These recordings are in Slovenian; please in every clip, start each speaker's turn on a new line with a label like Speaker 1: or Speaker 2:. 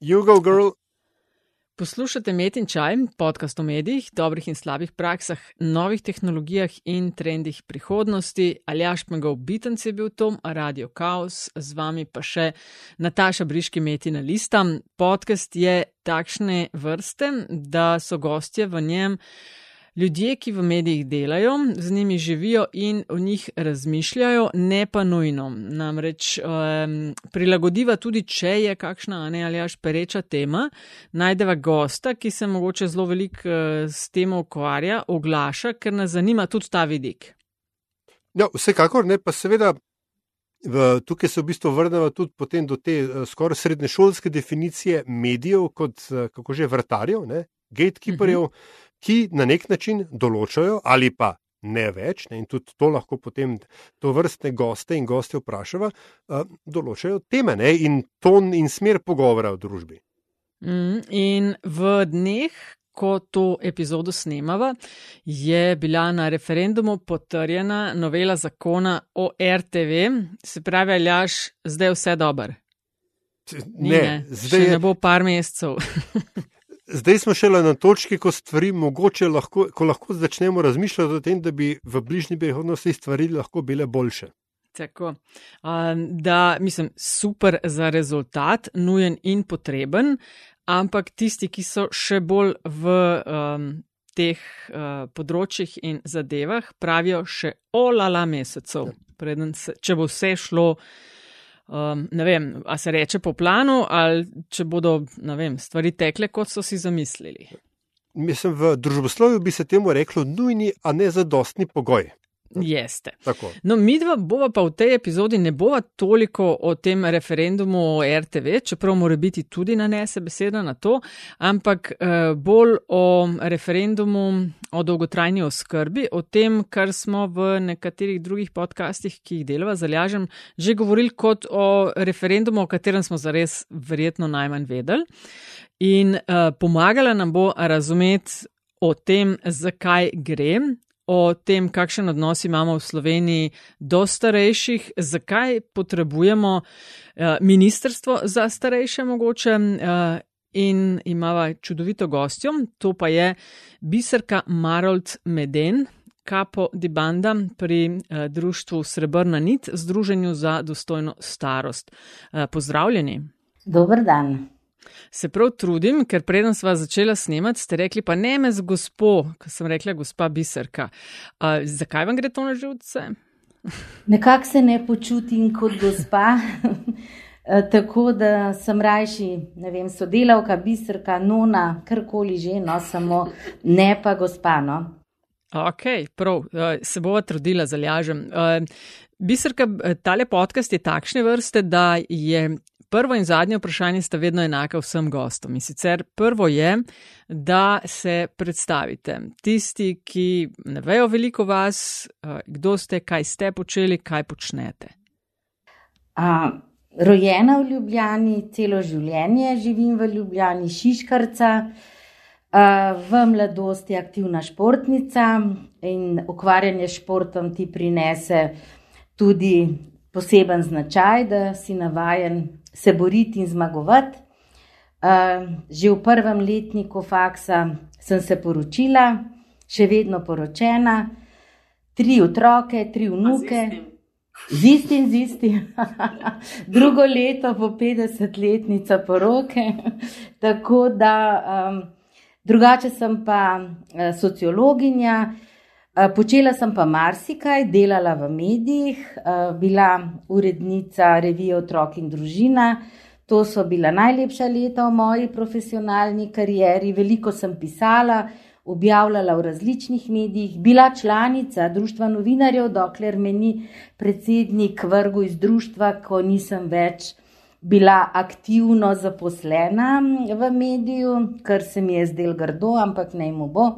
Speaker 1: Jugo Girl.
Speaker 2: Poslušate Met in Čaj, podcast o medijih, dobrih in slabih praksah, novih tehnologijah in trendih prihodnosti. Aljaš Pmegov Bitens je bil Tom, Radio Chaos, z vami pa še Nataša Briški Meti na listam. Podcast je takšne vrste, da so gostje v njem ljudje, ki v medijih delajo, z njimi živijo in o njih razmišljajo, ne pa nujno. Namreč um, prilagodiva tudi, če je kakšna ne ali až pereča tema, najdeva gosta, ki se mogoče zelo veliko uh, s tem ukvarja, oglaša, ker nas zanima tudi ta vidik.
Speaker 1: Ja, vsekakor ne, pa seveda. V, tukaj se v bistvu vrnemo tudi do te uh, skoraj srednješolske definicije medijev, kot uh, kako že vrtarjev, ne, gatekeeperjev, uh mhm. -huh ki na nek način določajo, ali pa ne več, ne, in tudi to lahko potem to vrstne goste in goste vprašava, uh, določajo teme ne, in ton in smer pogovora v družbi.
Speaker 2: Mm, in v dneh. Ko to epizodo snemava, je bila na referendumu potrjena novela zakona o RTV, se pravi, Aljaš, zdaj vse dobro.
Speaker 1: Ne, ne, zdaj
Speaker 2: je... ne bo par mesecev.
Speaker 1: Zdaj smo šele na točki, ko stvari mogoče lahko, ko lahko začnemo razmišljati o tem, da bi v bližnji prihodnosti stvari lahko bile boljše.
Speaker 2: Tako, da, mislim, super za rezultat, nujen in potreben, ampak tisti, ki so še bolj v um, teh uh, področjih in zadevah, pravijo še olala mesecev, ja. preden se, če bo vse šlo um, ne vem, a se reče po planu, ali če bodo vem, stvari tekle, kot so si zamislili.
Speaker 1: Mislim, v družboslovju bi se temu reklo nujni, a ne zadostni pogoj.
Speaker 2: Jeste. No, mi dva bova pa v tej epizodi ne bova toliko o tem referendumu o RTV, čeprav mora biti tudi nanese beseda na to, ampak eh, bolj o referendumu o dolgotrajni oskrbi, o tem, kar smo v nekaterih drugih podcastih, ki jih delava, zalažem, že govorili kot o referendumu, o katerem smo zares verjetno najmanj vedeli. In eh, pomagala nam bo razumeti o tem, zakaj gre, o tem, kakšen odnos imamo v Sloveniji do starejših, zakaj potrebujemo uh, ministrstvo za starejše mogoče. Uh, In imamo čudovito gostjo, to pa je biserka Marold Meden, kapo di banda pri eh, društvu Srebrna nit, Združenju za dostojno starost. Eh, pozdravljeni.
Speaker 3: Dober dan.
Speaker 2: Se prav trudim, ker preden sva začela snemati, ste rekli, pa ne me z gospo, ko sem rekla gospa Biserka. Uh, zakaj vam gre to na živce?
Speaker 3: Nekako se ne počutim kot gospa, tako da sem rajši, ne vem, sodelavka, biserka, nona, karkoli že, no, samo ne pa gospa. No.
Speaker 2: Ok, prav, se bova trudila, zalažem. Biserka, tale podcast je takšne vrste, da je prvo in zadnje vprašanje sta vedno enaka vsem gostom. In sicer prvo je, da se predstavite. Tisti, ki ne vejo veliko vas, eh, kdo ste, kaj ste počeli, kaj počnete.
Speaker 3: A, rojena v Ljubljani, celo življenje živim v Ljubljani, Šiškarca. V mladosti je aktivna športnica in ukvarjanje s športom ti prinese tudi poseben značaj, da si navajen se boriti in zmagovati. Uh, že v prvem letniku faksa sem se poročila, še vedno poročena, tri otroke, tri vnuke, z istim, z istim. Drugo leto po 50-letnica poroke. Tako da um, drugače sem pa uh, sociologinja. Počela sem pa marsikaj, delala v medijih, bila urednica revije Otrok in družina. To so bila najlepša leta v moji profesionalni karieri. Veliko sem pisala, objavljala v različnih medijih, bila članica Društva novinarjev, dokler me ni predsednik vrgu iz društva, ko nisem več bila aktivno zaposlena v mediju, kar se mi je zdelo grdo, ampak naj mu bo.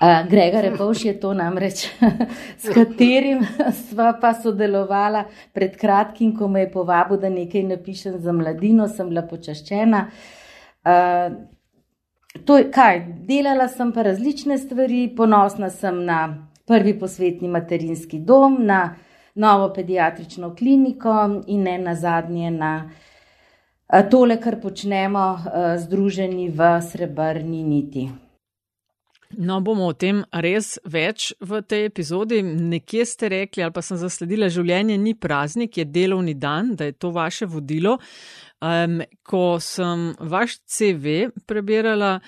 Speaker 3: Uh, Gregor Repovš je to namreč, s katerim sva pa sodelovala pred kratkim, ko me je povabil, da nekaj napišem za mladino, sem bila počaščena. Uh, to je kaj, delala sem pa različne stvari, ponosna sem na prvi posvetni materinski dom, na novo pediatrično kliniko in ne na zadnje na tole, kar počnemo, združeni v srebrni niti.
Speaker 2: No, bomo o tem res več v tej epizodi. Nekje ste rekli, ali pa sem zasledila, življenje ni praznik, je delovni dan, da je to vaše vodilo. Um, ko sem vaš CV prebirala,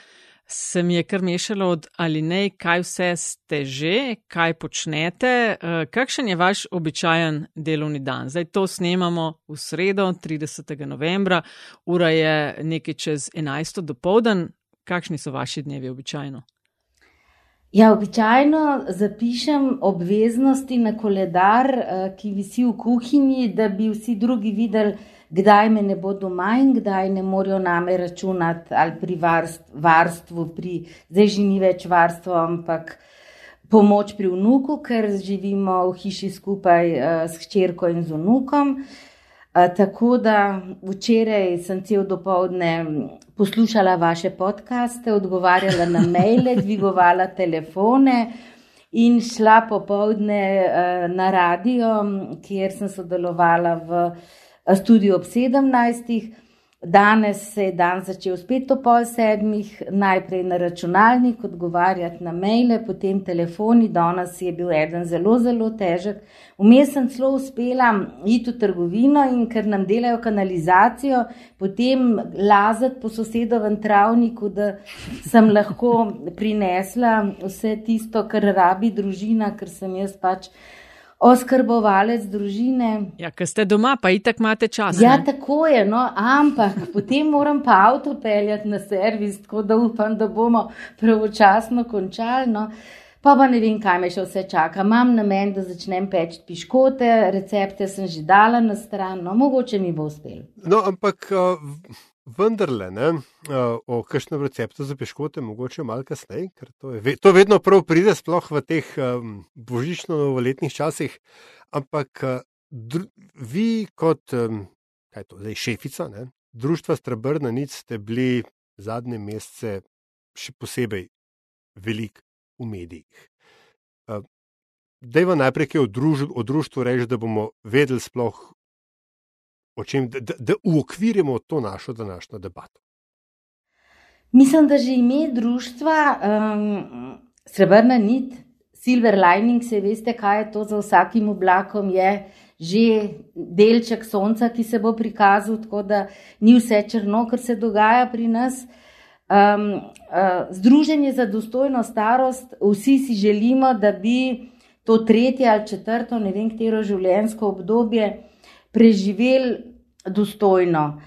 Speaker 2: se mi je kar mešalo od ali ne, kaj vse ste že, kaj počnete, uh, kakšen je vaš običajen delovni dan. Zdaj to snemamo v sredo, 30. novembra, ura je nekaj čez 11. do povdan. Kakšni so vaši dnevi običajno?
Speaker 3: Ja, običajno zapišem obveznosti na koledar, eh, ki visi v kuhinji, da bi vsi drugi videli, kdaj me ne bo doma in kdaj ne morajo name računati ali pri varstvu, pri zdaj že ni več varstvo, ampak pomoč pri vnuku, ker živimo v hiši skupaj eh, s hčerko in z vnukom. Tako da včeraj sem cel dopoledne poslušala vaše podkaste, odgovarjala na maile, dvigovala telefone in šla popoldne na radio, kjer sem sodelovala v studiu ob 17. Danes se je dan začel spet o pol sedmih, najprej na računalnik odgovarjati na maile, potem telefoni, danes je bil eden zelo, zelo težek. Vmes sem celo uspela iti v trgovino in ker nam delajo kanalizacijo, potem lazati po sosedovem travniku, da sem lahko prinesla vse tisto, kar rabi družina, ker sem jaz pač oskrbovalec družine.
Speaker 2: Ja, ker ste doma, pa itak imate čas.
Speaker 3: Ja, ne? tako je, no, ampak potem moram pa avto peljati na servis, tako da upam, da bomo pravočasno končali. No. Pa pa ne vem, kaj me še vse čaka. Imam namen, da začnem peči piškote, recepte sem že dala na stran, no, mogoče mi bo uspelo.
Speaker 1: No, ampak. Uh... Vendarle, ne, o kakšnem receptu za piškote, mogoče malo kasneje, ker to, je, to vedno prav pride, sploh v teh um, božično-novoletnih časih. Ampak dr, vi, kot um, to, zdaj, šefica ne, društva Strabrna Nic, ste bili zadnje mesece še posebej velik v medijih. Uh, Dejva najprej o, druž, o društvu reči, da bomo vedeli sploh, čem, da, da, da uokvirimo to našo današnjo debato.
Speaker 3: Mislim, da že ime društva um, Srebrna nit, Silver Lining, se veste, kaj je to za vsakim oblakom, je že delček sonca, ki se bo prikazal, tako da ni vse črno, kar se dogaja pri nas. Um, uh, združenje za dostojno starost, vsi si želimo, da bi to tretje ali četrto, ne vem, katero življenjsko obdobje preživeli dostojno,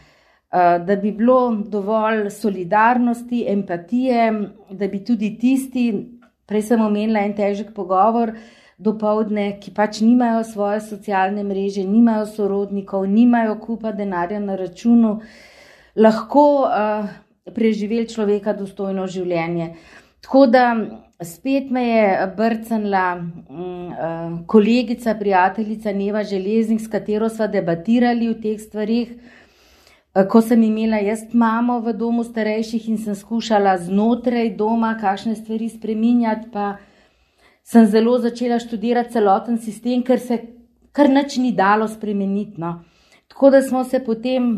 Speaker 3: eh, da bi bilo dovolj solidarnosti, empatije, da bi tudi tisti, prej sem omenila en težek pogovor, dopoledne, ki pač nimajo svoje socialne mreže, nimajo sorodnikov, nimajo kupa denarja na računu, lahko uh, preživeli človeka dostojno življenje. Tako da spet me je brcnila um, uh, kolegica, prijateljica Neva Železnik, s katero sva debatirali o teh stvarih. Uh, ko sem imela jaz mamo v domu starejših in sem skušala znotraj doma kakšne stvari spreminjati, pa sem zelo začela študirati celoten sistem, ker se kar nič ni dalo spremeniti. No. Tako da smo se potem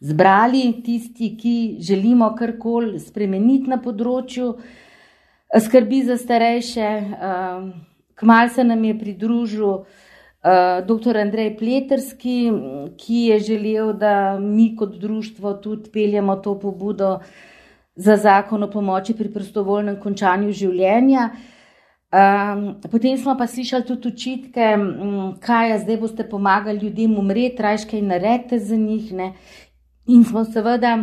Speaker 3: zbrali tisti, ki želimo karkoli spremeniti na področju skrbi za starejše. Ehm, Kmal se nam je pridružil eh, dr. Andrej Pleterski, ki je želel, da mi kot društvo tudi peljemo to pobudo za zakon o pomoči pri prostovoljnem končanju življenja. Um, potem smo pa slišali tudi očitke, kaj je zdaj, boste pomagali ljudem umreti, rajške in naredite za njih. Ne? In smo seveda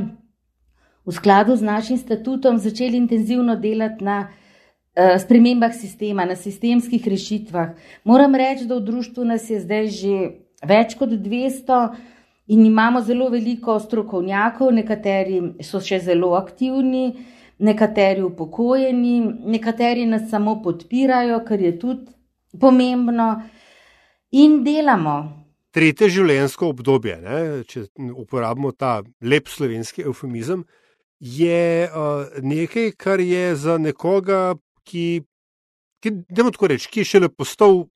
Speaker 3: v skladu z našim statutom začeli intenzivno delati na uh, spremembah sistema, na sistemskih rešitvah. Moram reči, da v društvu nas je zdaj že več kot 200 in imamo zelo veliko strokovnjakov, nekateri so še zelo aktivni, nekateri upokojeni, nekateri nas samo podpirajo, kar je tudi pomembno, in delamo
Speaker 1: tretje življenjsko obdobje, ne, če uporabimo ta lep slovenski eufemizem, je uh, nekaj, kar je za nekoga, ki, ki, reč, ki je šele postal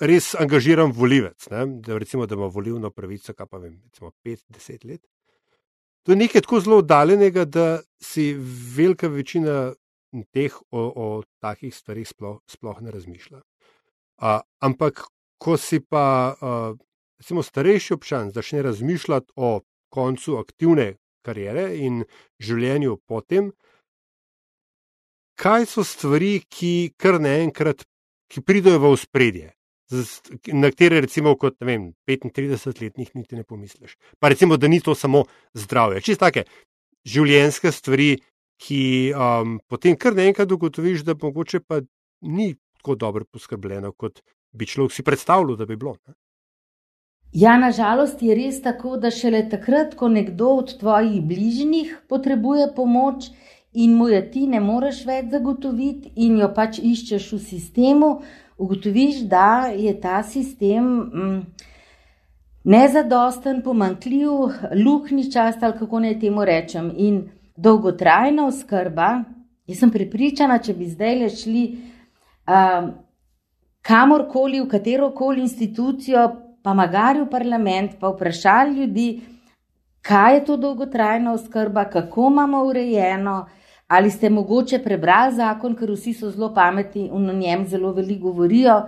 Speaker 1: res angažiran volivec. Ne, da, recimo, da ima volivno pravico, kaj pa vem, 5-10 let. to je nekaj tako zelo oddaljenega, da si velika večina teh o, o takih stvarih sploh, sploh ne razmišlja. Uh, ampak, ko si pa, uh, recimo, starejši občan, začne razmišljati o koncu aktivne kariere in življenju potem, kaj so stvari, ki kar naenkrat pridejo v spredje na katere, recimo, kot vem, 35-letnih niti ne pomisliš. Pa recimo, da ni to samo zdravje. Čisto take življenjske stvari, ki um, potem kar naenkrat ugotoviš, da mogoče pa ni tako dobro poskrbljeno, kot bi človek si predstavljal, da bi bilo. Ne?
Speaker 3: Ja, nažalost je res tako, da šele takrat, ko nekdo od tvojih bližnjih potrebuje pomoč in mu je ti ne moreš več zagotoviti, in jo pač iščeš v sistemu, ugotoviš, da je ta sistem mm, nezadosten, pomankljiv, luknjičast ali kako naj temu rečem. In dolgotrajna oskrba, jaz sem prepričana, če bi zdaj le šli uh, kamorkoli, v katero koli institucijo, pa magari v parlament, pa vprašali ljudi, kaj je to dolgotrajna oskrba, kako imamo urejeno. Ali ste mogoče prebrali zakon, ker vsi so zelo pametni in o njem zelo veliko govorijo,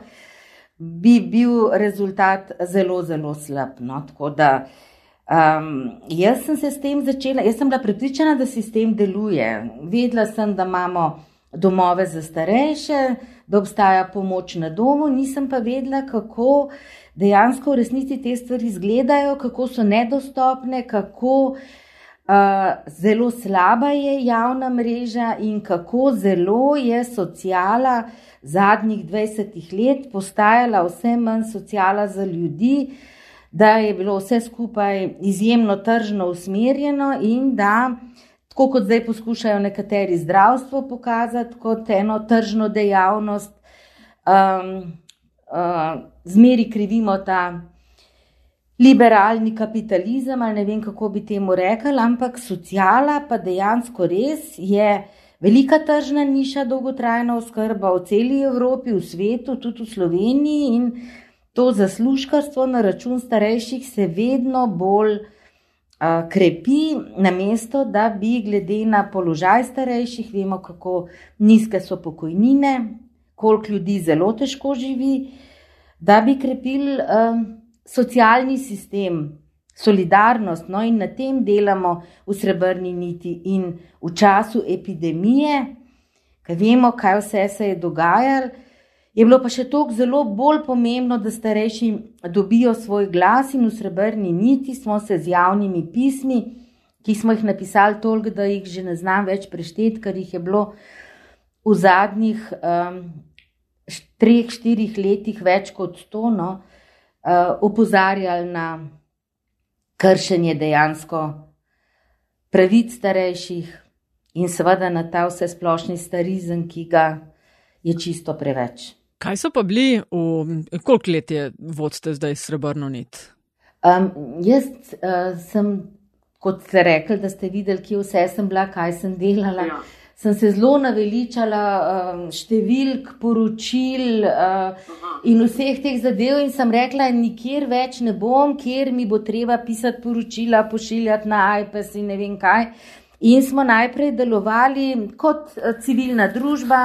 Speaker 3: bi bil rezultat zelo, zelo slab. No? Tako da um, jaz sem se s tem začela, jaz sem bila prepričana, da sistem deluje. Vedela sem, da imamo domove za starejše, da obstaja pomoč na domu, nisem pa vedela, kako dejansko v resnici te stvari izgledajo, kako so nedostopne, kako zelo slaba je javna mreža in kako zelo je sociala zadnjih 20 let postajala vse manj sociala za ljudi, da je bilo vse skupaj izjemno tržno usmerjeno in da, tako kot zdaj poskušajo nekateri zdravstvo pokazati kot eno tržno dejavnost, um, uh, zmeri krivimo ta liberalni kapitalizem, ali ne vem, kako bi temu rekli, ampak sociala pa dejansko res je velika tržna niša dolgotrajna oskrba v celi Evropi, v svetu, tudi v Sloveniji in to zaslužkarstvo na račun starejših se vedno bolj a, krepi, namesto da bi glede na položaj starejših, vemo, kako nizke so pokojnine, koliko ljudi zelo težko živi, da bi krepili. A, socialni sistem, solidarnost, no in na tem delamo v srebrni niti in v času epidemije, ker vemo, kaj vse se je dogajalo. Je bilo pa še toliko zelo bolj pomembno, da starejši dobijo svoj glas in v srebrni niti smo se z javnimi pismi, ki smo jih napisali toliko, da jih že ne znam več prešteti, ker jih je bilo v zadnjih um, treh, štirih letih več kot sto. No, uh, opozarjali na kršenje dejansko pravic starejših in seveda na ta vse splošni starizem, ki ga je čisto preveč.
Speaker 2: Kaj so pa bili, v, koliko let je vodste zdaj srebrno nit?
Speaker 3: Um, jaz uh, sem, kot ste rekli, da ste videli, kje vse sem bila, kaj sem delala. Ja sem se zelo naveličala um, številk, poročil uh, in vseh teh zadev, in sem rekla, nikjer več ne bom, kjer mi bo treba pisati poročila, pošiljati na iPad in ne vem kaj. In smo najprej delovali kot uh, civilna družba.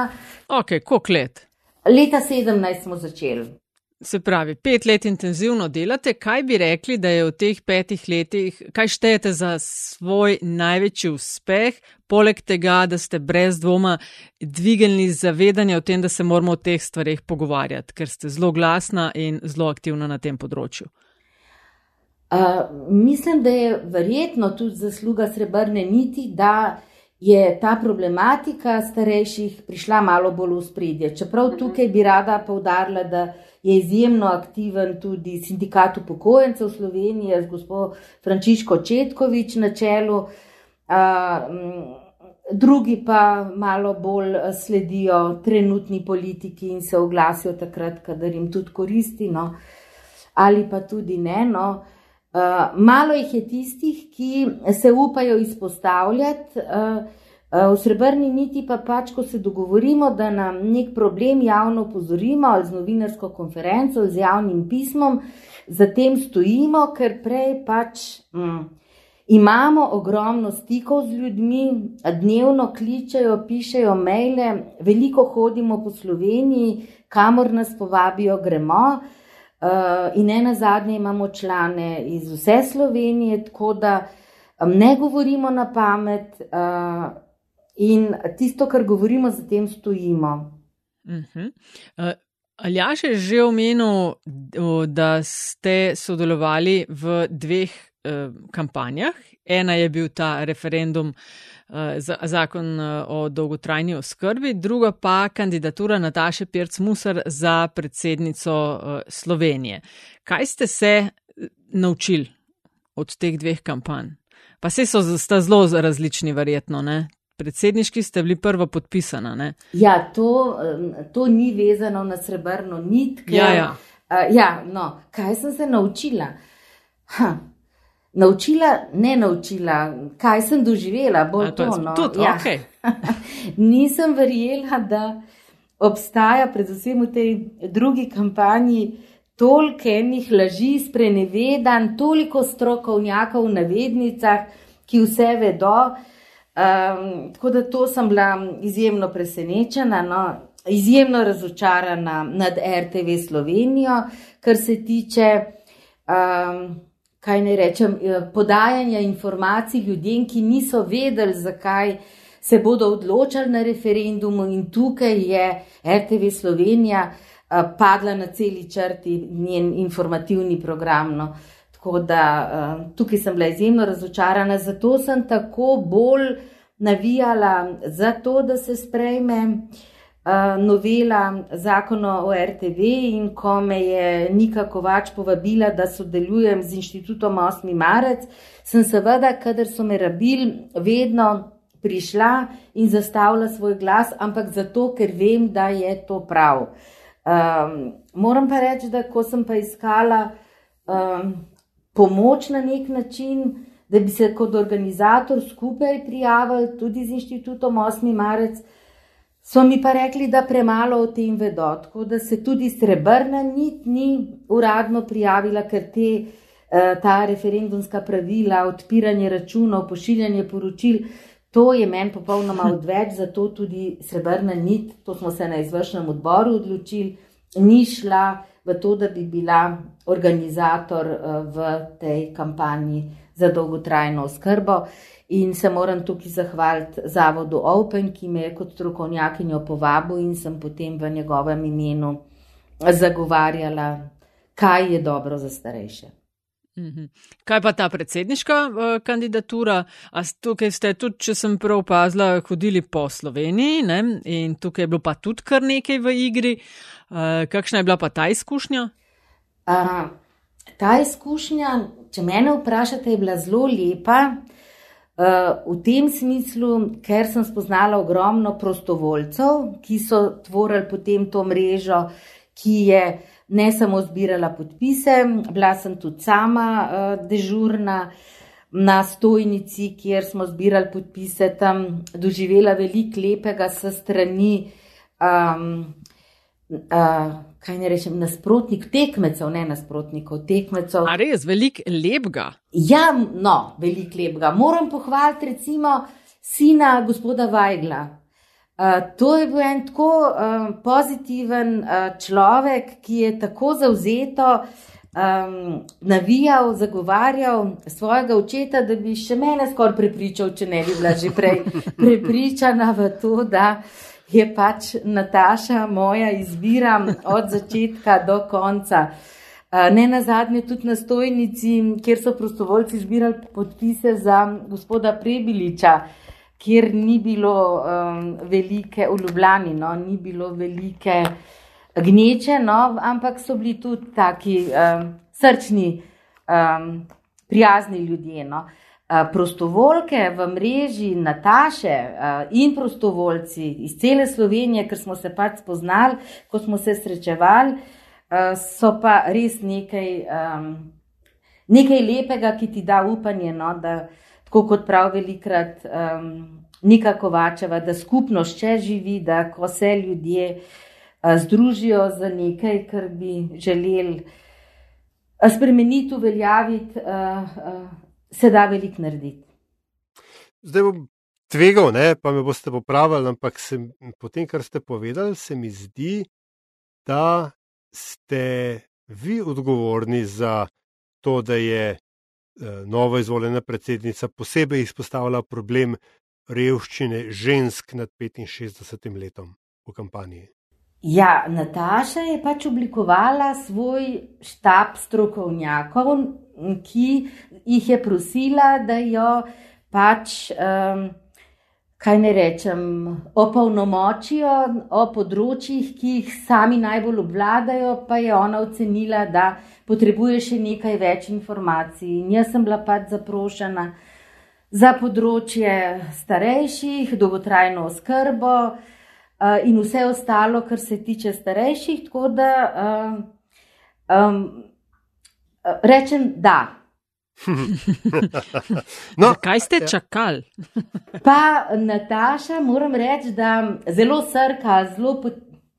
Speaker 2: Ok, koliko let?
Speaker 3: Leta 17 smo začeli.
Speaker 2: Se pravi, pet let intenzivno delate. Kaj bi rekli, da je v teh petih letih, kaj štejete za svoj največji uspeh, poleg tega, da ste brez dvoma dvignili zavedanje o tem, da se moramo o teh stvarih pogovarjati, ker ste zelo glasna in zelo aktivna na tem področju?
Speaker 3: Uh, mislim, da je verjetno tudi zasluga srebrne niti, da je ta problematika starejših prišla malo bolj v spredje. Čeprav mhm. tukaj bi rada povdarila, da je izjemno aktiven tudi sindikat upokojencev Slovenije z gospod Frančiško Četkovič na čelu. Drugi pa malo bolj sledijo trenutni politiki in se oglasijo takrat, kadar jim tudi koristi, no, ali pa tudi ne. No. Uh, malo jih je tistih, ki se upajo izpostavljati. Uh, v srebrni niti pa pač, ko se dogovorimo, da nam nek problem javno opozorimo ali z novinarsko konferenco ali z javnim pismom, zatem stojimo, ker prej pač mm, Imamo ogromno stikov z ljudmi, dnevno kličejo, pišejo maile, veliko hodimo po Sloveniji, kamor nas povabijo, gremo. Uh, in ena zadnja imamo člane iz vse Slovenije, tako da um, ne govorimo na pamet uh, in tisto, kar govorimo, za tem stojimo.
Speaker 2: Uh -huh. uh, Aljaš je že omenil, da ste sodelovali v dveh eh, kampanjah. Ena je bil ta referendum eh, za zakon eh, o dolgotrajni oskrbi, druga pa kandidatura Nataše Pirc-Musar za predsednico Slovenije. Kaj ste se naučili od teh dveh kampanj? Pa se so zelo različni, verjetno, ne? Predsedniški ste bili prva podpisana. Ne?
Speaker 3: Ja, to, to ni vezano na srebrno nit.
Speaker 2: Ker, ja, ja.
Speaker 3: Uh, ja, no, kaj sem se naučila? Ha. Naučila, ne naučila, kaj sem doživela, bolj to.
Speaker 2: No. Tudi, ja. okay.
Speaker 3: Nisem verjela, da obstaja, predvsem v tej drugi kampanji, toliko enih laži, sprenevedan, toliko strokovnjakov v navednicah, ki vse vedo. Um, tako da to sem bila izjemno presenečena, no, izjemno razočarana nad RTV Slovenijo, kar se tiče, um, kaj naj rečem, eh, podajanja informacij ljudem, ki niso vedeli, zakaj se bodo odločali na referendumu, in tukaj je RTV Slovenija uh, padla na celi črti njen informativni program. No. Tako da uh, tukaj sem bila izjemno razočarana, zato sem tako bolj navijala za to, da se sprejme uh, novela zakona o RTV in ko me je Nika Kovač povabila, da sodelujem z inštitutom 8. marec, sem seveda, kadar so me rabili, vedno prišla in zastavila svoj glas, ampak zato, ker vem, da je to prav. Um, moram pa reči, da ko sem pa iskala um, pomoč na nek način, da bi se kot organizator skupaj prijavili tudi z inštitutom 8. marec, so mi pa rekli, da premalo o tem vedo, tako da se tudi srebrna nit ni uradno prijavila, ker te, eh, ta referendumska pravila, odpiranje računov, pošiljanje poročil, to je meni popolnoma odveč, zato tudi srebrna nit, to smo se na izvršnem odboru odločili, ni šla v to, da bi bila organizator eh, v tej kampanji za dolgotrajno oskrbo. In se moram tukaj zahvaliti zavodu Open, ki me je kot strokovnjakinjo povabil in sem potem v njegovem imenu zagovarjala, kaj je dobro za starejše.
Speaker 2: Mhm. Kaj pa ta predsedniška uh, kandidatura? A tukaj ste tudi, če sem prav opazila, hodili po Sloveniji ne? in tukaj je bilo pa tudi kar nekaj v igri. Uh, kakšna je bila pa ta izkušnja?
Speaker 3: Uh, ta izkušnja, če me vprašate, je bila zelo lepa. Uh, v tem smislu, ker sem spoznala ogromno prostovoljcev, ki so tvorili potem to mrežo, ki je ne samo zbirala podpise, bila sem tudi sama uh, dežurna na stojnici, kjer smo zbirali podpise, tam doživela veliko lepega s strani. Um, uh, kaj ne rečem, nasprotnik tekmecev, ne nasprotnikov tekmecev.
Speaker 2: A res, velik lepega.
Speaker 3: Ja, no, velik lepega. Moram pohvaliti recimo sina gospoda Vajgla. Uh, to je bil en tako uh, pozitiven uh, človek, ki je tako zauzeto um, navijal, zagovarjal svojega očeta, da bi še mene skoraj prepričal, če ne bi bila že prej prepričana v to, da uh, je pač Nataša moja izbira od začetka do konca. Ne na zadnje tudi na stojnici, kjer so prostovoljci zbirali podpise za gospoda Prebiliča, kjer ni bilo um, velike v Ljubljani, no, ni bilo velike gneče, no, ampak so bili tudi taki um, srčni, um, prijazni ljudje. No. Uh, prostovoljke v mreži Nataše eh, in prostovoljci iz cele Slovenije, ker smo se pač spoznali, ko smo se srečevali, eh, so pa res nekaj, nekaj lepega, ki ti da upanje, no, da tako kot prav velikrat Nika Kovačeva, da skupnost še živi, da ko se ljudje združijo za nekaj, kar bi želeli spremeniti, uveljaviti se da veliko narediti.
Speaker 1: Zdaj bom tvegal, ne, pa me boste popravili, ampak se, po tem, kar ste povedali, se mi zdi, da ste vi odgovorni za to, da je eh, novo izvoljena predsednica posebej izpostavila problem revščine žensk nad 65 letom v kampanji.
Speaker 3: Ja, Nataša je pač oblikovala svoj štab strokovnjakov, ki jih je prosila, da jo pač, um, kaj ne rečem, opolnomočijo o področjih, ki jih sami najbolj obvladajo, pa je ona ocenila, da potrebuje še nekaj več informacij. In jaz sem bila pač zaprošena za področje starejših, dolgotrajno oskrbo. Uh, in vse ostalo, kar se tiče starejših, tako da uh, um, rečem, da.
Speaker 2: no, kaj ste ja. čakali?
Speaker 3: pa Nataša, moram reči, da zelo srka, zelo po,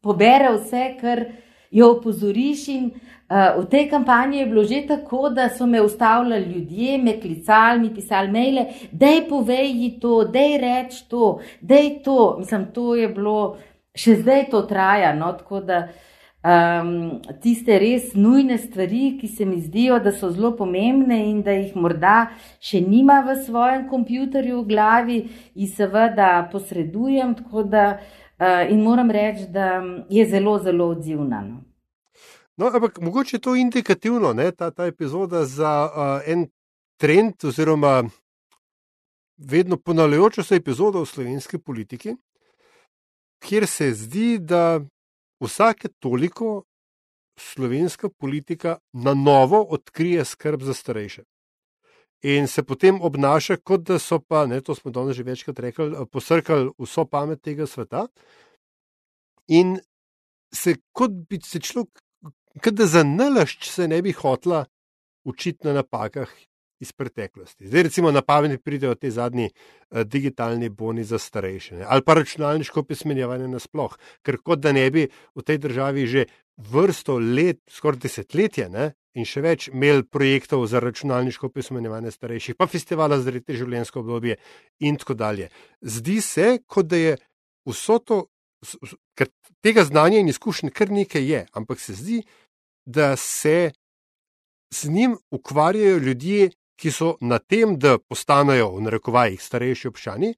Speaker 3: pobere vse, kar jo opozoriš. In, uh, v tej kampanji je bilo že tako, da so me ustavljali ljudje, me klicali, mi pisali maile, da je povej to, da je reč to, da je to. Mislim, to je bilo, še zdaj to traja. No, tako da um, tiste res nujne stvari, ki se mi zdijo, da so zelo pomembne in da jih morda še nima v svojem kompjuterju v glavi, in seveda posredujem. Da, uh, in moram reči, da je zelo, zelo odzivna. No.
Speaker 1: No, ampak mogoče je to indikativno, ne, ta, ta epizoda za uh, en trend, oziroma vedno ponavljajočo se epizodo v slovenski politiki, kjer se zdi, da vsake toliko slovenska politika na novo odkrije skrb za starejše. In se potem obnaša, kot da so pa, ne, to smo danes že večkrat rekli, posrkali vso pamet tega sveta. In se kot bi se človek, kot da za nalašč se ne bi hotla učiti na napakah iz preteklosti. Zdaj, recimo, na pamet pridejo te zadnji uh, digitalni boni za starejše ne? ali pa računalniško pismenjevanje nasploh, ker kot da ne bi v tej državi že vrsto let, skoraj desetletje ne? in še več imeli projektov za računalniško pismenjevanje starejših, pa festivala za rete življenjsko obdobje in tako dalje. Zdi se, kot da je vso to, ker tega znanja in izkušenj kar nekaj je, ampak se zdi, da se. Z njim ukvarjajo ljudje, ki so na tem, da postanejo v narekovajih starejši občani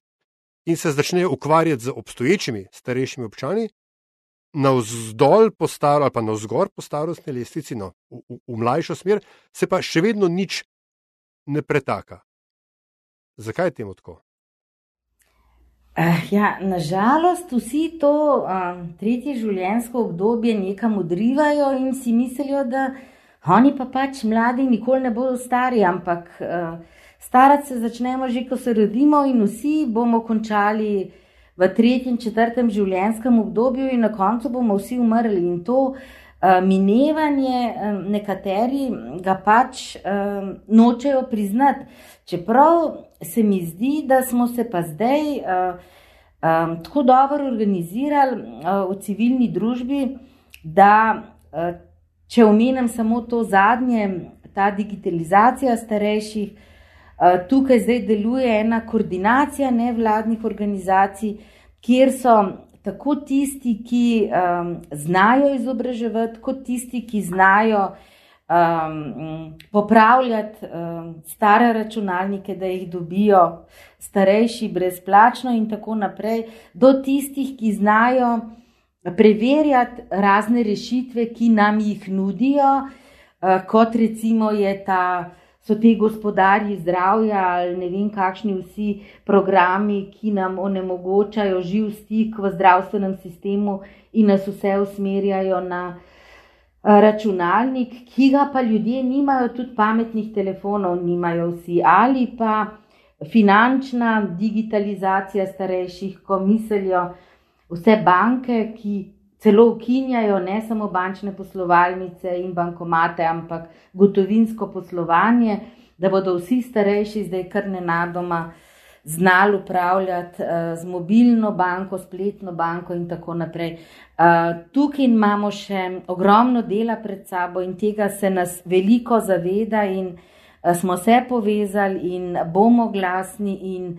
Speaker 1: in se začnejo ukvarjati z obstoječimi starejšimi občani, na vzdolj po staro ali pa na vzgor po starostni lestvici, no, v, v, v mlajšo smer, se pa še vedno nič ne pretaka. Zakaj je temu tako?
Speaker 3: Uh, ja, nažalost, vsi to um, tretje življenjsko obdobje nekam odrivajo in si mislijo, da Oni pa pač mladi nikoli ne bodo stari, ampak uh, starati se začnemo že, ko se rodimo in vsi bomo končali v tretjem, četrtem življenjskem obdobju in na koncu bomo vsi umrli. In to uh, minevanje um, nekateri ga pač um, nočejo priznati. Čeprav se mi zdi, da smo se pa zdaj uh, um, tako dobro organizirali uh, v civilni družbi, da uh, Če omenim samo to zadnje, ta digitalizacija starejših, eh, tukaj zdaj deluje ena koordinacija nevladnih organizacij, kjer so tako tisti, ki um, znajo izobraževati, kot tisti, ki znajo um, popravljati um, stare računalnike, da jih dobijo starejši brezplačno, in tako naprej, do tistih, ki znajo preverjati razne rešitve, ki nam jih nudijo, eh, kot recimo ta, so ti gospodarji zdravja ali ne vem, kakšni vsi programi, ki nam onemogočajo živ stik v zdravstvenem sistemu in nas vse usmerjajo na eh, računalnik, ki ga pa ljudje nimajo, tudi pametnih telefonov nimajo vsi ali pa. Finančna digitalizacija starejših, ko mislijo, vse banke, ki celo ukinjajo ne samo bančne poslovalnice in bankomate, ampak gotovinsko poslovanje, da bodo vsi starejši zdaj kar nenadoma znali upravljati uh, z mobilno banko, spletno banko in tako naprej. Uh, tukaj imamo še ogromno dela pred sabo in tega se nas veliko zaveda in smo se povezali in bomo glasni in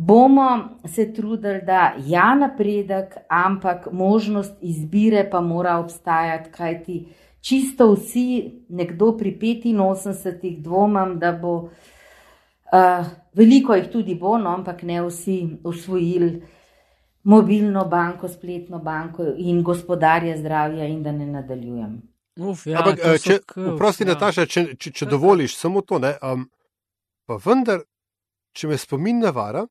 Speaker 3: bomo se trudili, da ja napredek, ampak možnost izbire pa mora obstajati, kajti čisto vsi, nekdo pri 85 dvomam, da bo, uh, veliko jih tudi bo, no, ampak ne vsi usvojili mobilno banko, spletno banko in gospodarje zdravja in da ne nadaljujem.
Speaker 2: Uf, ja, Ampak,
Speaker 1: če, vprosti, ja. Nataša, če, če, če dovoliš samo to, ne, um, pa vendar, če me spomin navara,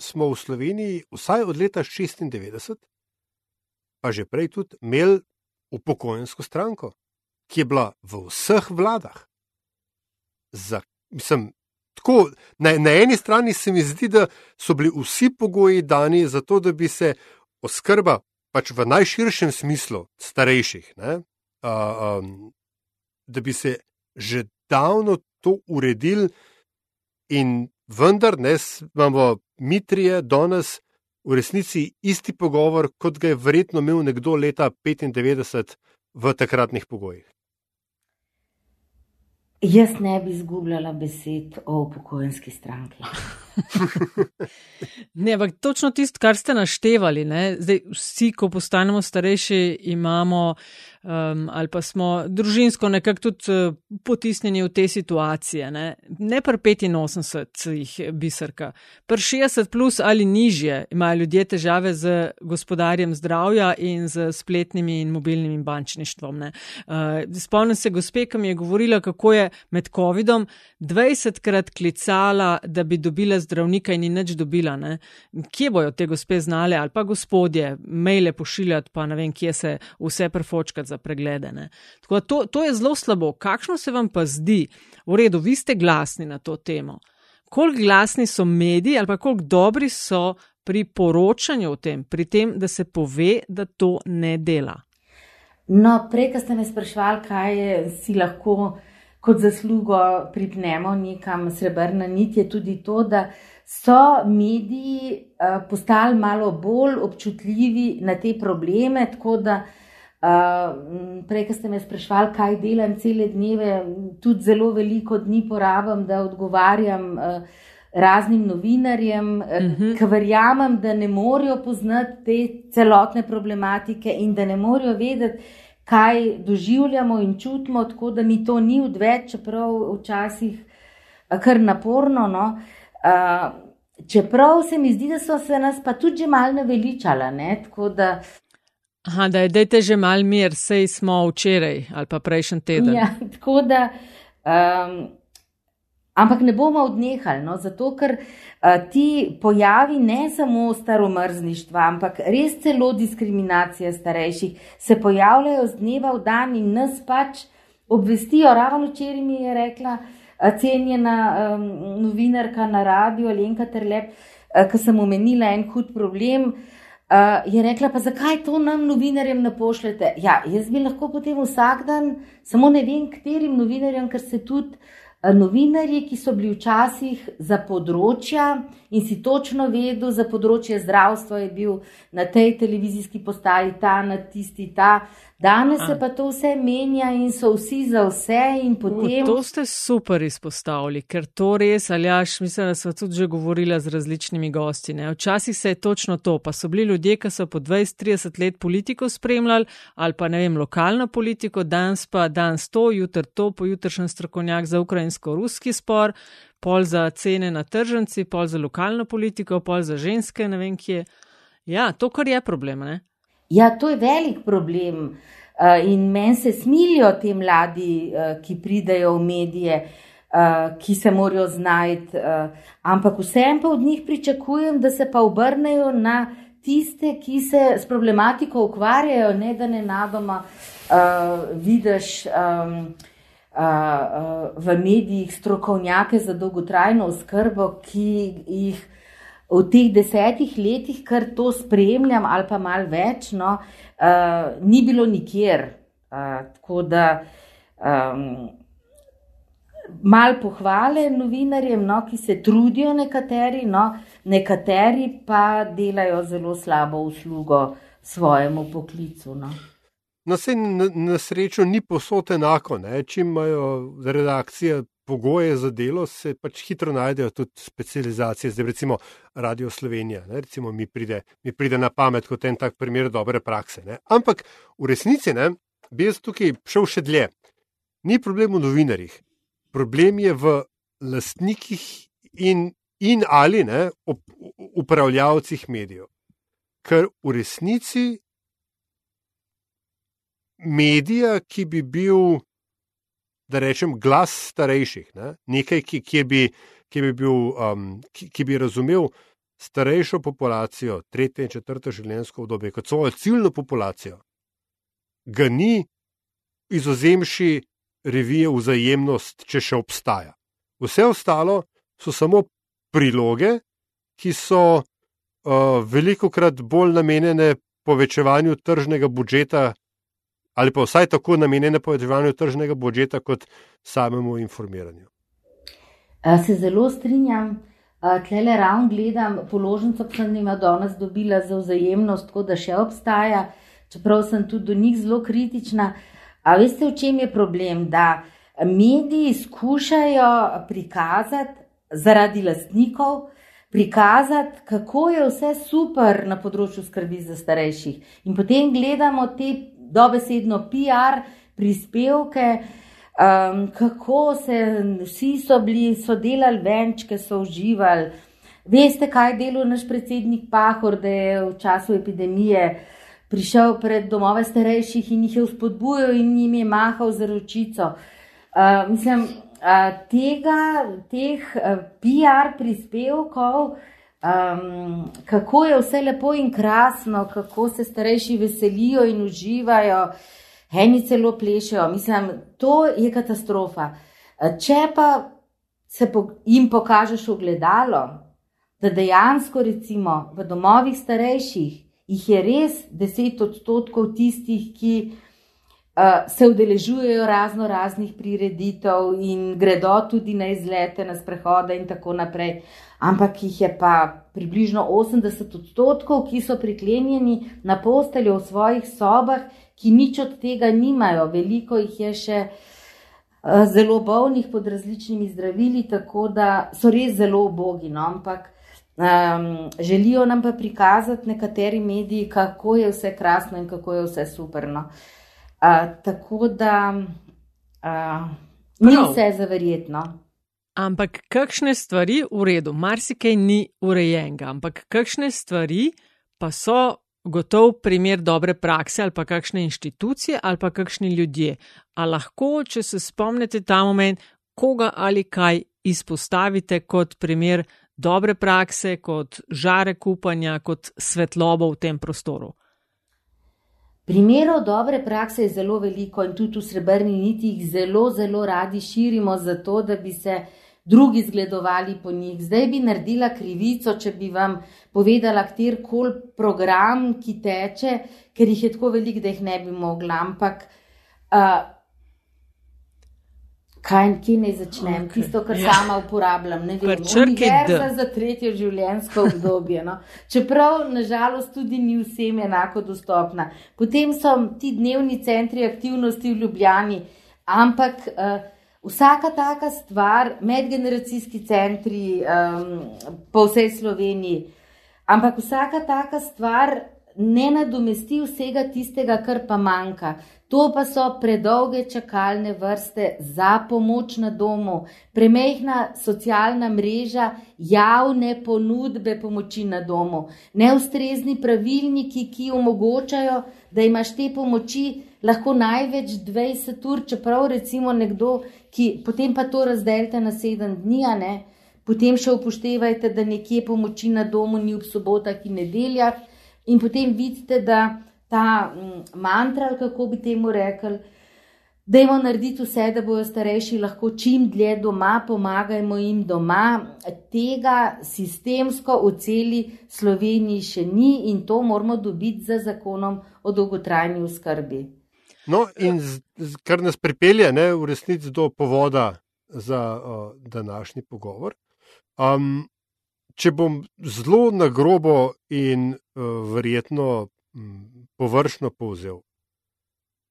Speaker 1: smo v Sloveniji vsaj od leta 96, pa že prej tudi imeli upokojensko stranko, ki je bila v vseh vladah. Za, mislim, tako, na, na eni strani se mi zdi, da so bili vsi pogoji dani za to, da bi se oskrba, pač v najširšem smislu, starejših, ne, um, da bi se že davno to uredili, in vendar ne imamo mi trije danes v resnici isti pogovor, kot ga je verjetno imel nekdo leta 95 v takratnih pogojih.
Speaker 3: Jaz ne bi izgubljala besed o upokojenski stranki.
Speaker 2: ne, ampak točno tisto, kar ste naštevali, Zdaj, vsi, ko postanemo starejši, imamo um, ali pa smo družinsko nekako tudi uh, potisnjeni v te situacije. Ne, ne pri 85 jih bisrka, pri 60 plus ali nižje imajo ljudje težave z gospodarjem zdravja in z spletnimi in mobilnim bančništvom. Uh, spomnim se gospe, ki mi je govorila, kako je med COVID-om 20 krat klicala, da bi dobila zdravnika in ni nič dobila. Ne. Kje bojo te gospe znale ali pa gospodje, maile pošiljati, pa ne vem, kje se vse prefočkati za preglede. Tako, to, to je zelo slabo. Kakšno se vam pa zdi, v redu, vi ste glasni na to temo? Koliko glasni so mediji ali pa koliko dobri so pri poročanju o tem, pri tem, da se pove, da to ne dela?
Speaker 3: No, prej, ko ste me sprašvali, kaj je, si lahko kot zaslugo pripnemo nekam srebrna nit, je tudi to, da so mediji uh, postali malo bolj občutljivi na te probleme, tako da uh, Uh, prej, ko ste me sprašvali, kaj delam cele dneve, tudi zelo veliko dni porabim, da odgovarjam uh, raznim novinarjem, uh eh, -huh. Mhm. ki verjamem, da ne morejo poznati te celotne problematike in da ne morejo vedeti, kaj doživljamo in čutimo, tako da mi to ni odveč, čeprav včasih kar naporno. No? Uh, čeprav se mi zdi, da so se nas pa tudi že malo naveličala. Ne? Tako da.
Speaker 2: Aha, da je dejte že mal mir, sej smo včeraj ali pa prejšnji teden.
Speaker 3: Ja, tako da, um, ampak ne bomo odnehali, no, zato ker uh, ti pojavi ne samo staromrzništva, ampak res celo diskriminacija starejših se pojavljajo z dneva v dan in nas pač obvestijo. Ravno včeraj mi je rekla uh, cenjena um, novinarka na radiju Alenka Terlep, uh, ki sem omenila en hud problem. Uh, je rekla, pa zakaj to nam, novinarjem, ne pošljete? Ja, jaz bi lahko potem vsak dan, samo ne vem, katerim novinarjem, ker se tudi uh, novinarji, ki so bili včasih za področja in si točno vedel, za področje zdravstva je bil na tej televizijski postaji ta, na tisti ta. Danes se pa to vse menja in so vsi za vse. Potem...
Speaker 2: U, to ste super izpostavili, ker to res, ali jaš, mislim, da smo tudi že govorili z različnimi gosti. Ne? Včasih se je točno to, pa so bili ljudje, ki so po 20-30 let politiko spremljali ali pa ne vem, lokalno politiko, danes pa danes to, jutr to, pojutršen strokovnjak za ukrajinsko-ruski spor, pol za cene na tržnici, pol za lokalno politiko, pol za ženske, ne vem kje. Ja, to kar je problem, ne?
Speaker 3: Ja, to je velik problem. Uh, in meni se smilijo ti mladi, uh, ki pridejo v medije, uh, ki se morajo znajti, ampak vsem pa od njih pričakujem, da se pa obrnejo na tiste, ki se s problematiko ukvarjajo, ne da ne nadoma uh, vidiš um, v medijih strokovnjake za dolgotrajno oskrbo, ki jih v teh desetih letih, kar to spremljam, ali pa malo več, no, uh, ni bilo nikjer. Uh, tako da um, mal pohvale novinarjem, no, ki se trudijo, nekateri, no, nekateri pa delajo zelo slabo uslugo svojemu poklicu. No.
Speaker 1: No, se na, na srečo ni posod enako. Ne? Če imajo redakcije pogoje za delo, se pač hitro najdejo tudi specializacije, zdaj recimo Radio Slovenija, ne, recimo mi pride, mi pride na pamet kot en tak primer dobre prakse. Ne. Ampak v resnici ne, bi jaz tukaj šel še dlje. Ni problem v novinarjih, problem je v lastnikih in, in ali ne, upravljavcih medijev. Ker v resnici medija, ki bi bil da rečem, glas starejših, ne? nekaj, ki, ki, bi, ki, bi bil, um, ki, ki bi razumel starejšo populacijo, tretje in četrto življenjsko obdobje, kot svojo ciljno populacijo, ga ni izozemši revije vzajemnost, če še obstaja. Vse ostalo so samo priloge, ki so uh, veliko krat bolj namenjene povečevanju tržnega budžeta ali pa vsaj tako namenjene povečevanju tržnega budžeta kot samemu informiranju.
Speaker 3: Se zelo strinjam. Tlele ravno gledam položnico, ki sem jim danes dobila za vzajemnost, tako da še obstaja, čeprav sem tudi do njih zelo kritična. A veste, v čem je problem? Da mediji skušajo prikazati zaradi lastnikov, prikazati, kako je vse super na področju skrbi za starejših. In potem gledamo te dobesedno PR prispevke, um, kako se vsi so bili, so delali venčke, so uživali. Veste, kaj je delal naš predsednik Pahor, da je v času epidemije prišel pred domove starejših in jih je vzpodbujal in jim je mahal za ročico. Uh, mislim, uh, tega, teh uh, PR prispevkov. Um, kako je vse lepo in krasno, kako se starejši veselijo in uživajo, eni celo plešejo. Mislim, to je katastrofa. Če pa se jim pokažeš v gledalo, da dejansko recimo v domovih starejših jih je res deset odstotkov tistih, ki se udeležujejo razno raznih prireditev in gredo tudi na izlete, na sprehode in tako naprej ampak jih je pa približno 80 odstotkov, ki so priklenjeni na posteljo v svojih sobah, ki nič od tega nimajo. Veliko jih je še uh, zelo bolnih pod različnimi zdravili, tako da so res zelo ubogi. No? Ampak um, želijo nam pa prikazati nekateri mediji, kako je vse krasno in kako je vse superno. Uh, tako da uh, ni vse zaverjetno.
Speaker 2: Ampak kakšne stvari v redu, marsikaj ni urejenega, ampak kakšne stvari pa so gotov primer dobre prakse ali pa kakšne inštitucije ali pa kakšni ljudje. A lahko, če se spomnite ta moment, koga ali kaj izpostavite kot primer dobre prakse, kot žare kupanja, kot svetlobo v tem prostoru.
Speaker 3: Primerov dobre prakse je zelo veliko in tudi v srebrni niti jih zelo, zelo radi širimo, zato da bi se drugi zgledovali po njih. Zdaj bi naredila krivico, če bi vam povedala, kjer koli program, ki teče, ker jih je tako velik, da jih ne bi mogla. Ampak, uh, kaj kje naj začnem? Okay. Tisto, kar ja. sama uporabljam, ne vem, univerza za tretje življenjsko obdobje. No? Čeprav, nažalost, tudi ni vsem enako dostopna. Potem so ti dnevni centri aktivnosti v Ljubljani, ampak. Uh, Vsaka taka stvar, medgeneracijski centri um, po vsej Sloveniji, ampak vsaka taka stvar ne nadomesti vsega tistega, kar pa manjka. To pa so predolge čakalne vrste za pomoč na domu, premehna socialna mreža, javne ponudbe pomoči na domu, neustrezni pravilniki, ki omogočajo, da imaš te pomoči lahko največ 20 ur, čeprav recimo nekdo, ki potem pa to razdelite na 7 dni, ne, potem še upoštevajte, da nekje pomoči na domu ni ob sobotah in nedeljah, in potem vidite, da ta mm, mantra, kako bi temu rekli. Dajmo narediti vse, da bodo starejši lahko čim dlje doma, pomagajmo jim doma. Tega sistemsko v celi Sloveniji še ni in to moramo dobiti za zakonom o dolgotrajni oskrbi.
Speaker 1: No, in z, z, kar nas pripelje ne, v resnici do povoda za uh, današnji pogovor. Um, če bom zelo na grobo in uh, verjetno um, površno povzel.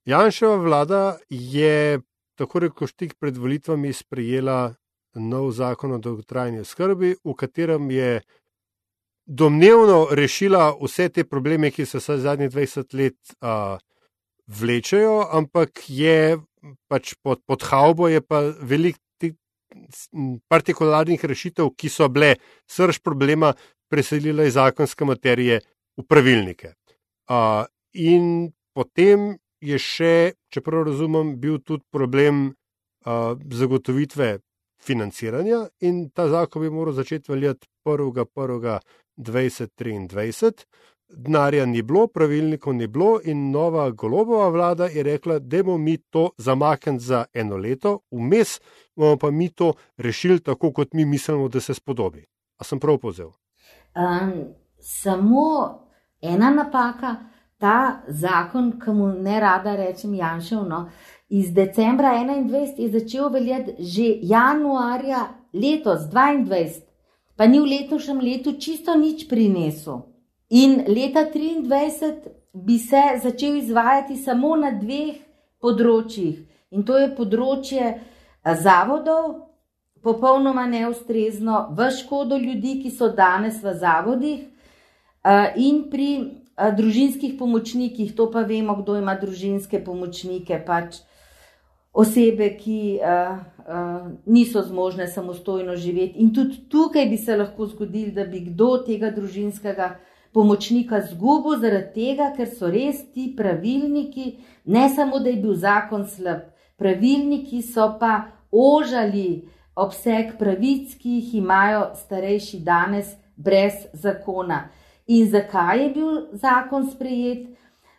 Speaker 1: Janševa vlada je tako rekoč tik pred volitvami sprejela nov zakon o dolgotrajni skrbi, v katerem je domnevno rešila vse te probleme, ki se zadnjih 20 let uh, vlečejo, ampak je pač pod, pod haubo je pa velik partikularnih rešitev, ki so bile srž problema, preselila iz zakonske materije v pravilnike. Uh, in potem je še, če prav razumem, bil tudi problem uh, zagotovitve financiranja, in ta zakon bi moral začeti veljati 1.1.2023. Denarja ni bilo, pravilnikov ni bilo, in nova golobova vlada je rekla, da bomo mi to zamaknili za eno leto, vmes bomo pa mi to rešili tako, kot mi mislimo, da se spodobi. A sem prav povzel?
Speaker 3: Um, samo ena napaka, ta zakon, ki mu ne rada rečem Janšev, no, iz decembra 2021 je začel veljati že januarja letos 2022, pa ni v letošnjem letu čisto nič prinesel. In leta 2023 bi se začel izvajati samo na dveh področjih, in to je področje zavodov, popolnoma neustrezno, v škodo ljudi, ki so danes v zavodih, in pri družinskih pomočnikih, to pa vemo, kdo ima družinske pomočnike, pač osebe, ki uh, uh, niso zmožne samostojno živeti. In tudi tukaj bi se lahko zgodilo, da bi kdo tega družinskega pomočnika zgubil, zaradi tega, ker so res ti pravilniki, ne samo da je bil zakon slab, pravilniki so pa ožali obseg pravic, ki jih imajo starejši danes brez zakona. In zakaj je bil zakon sprejet?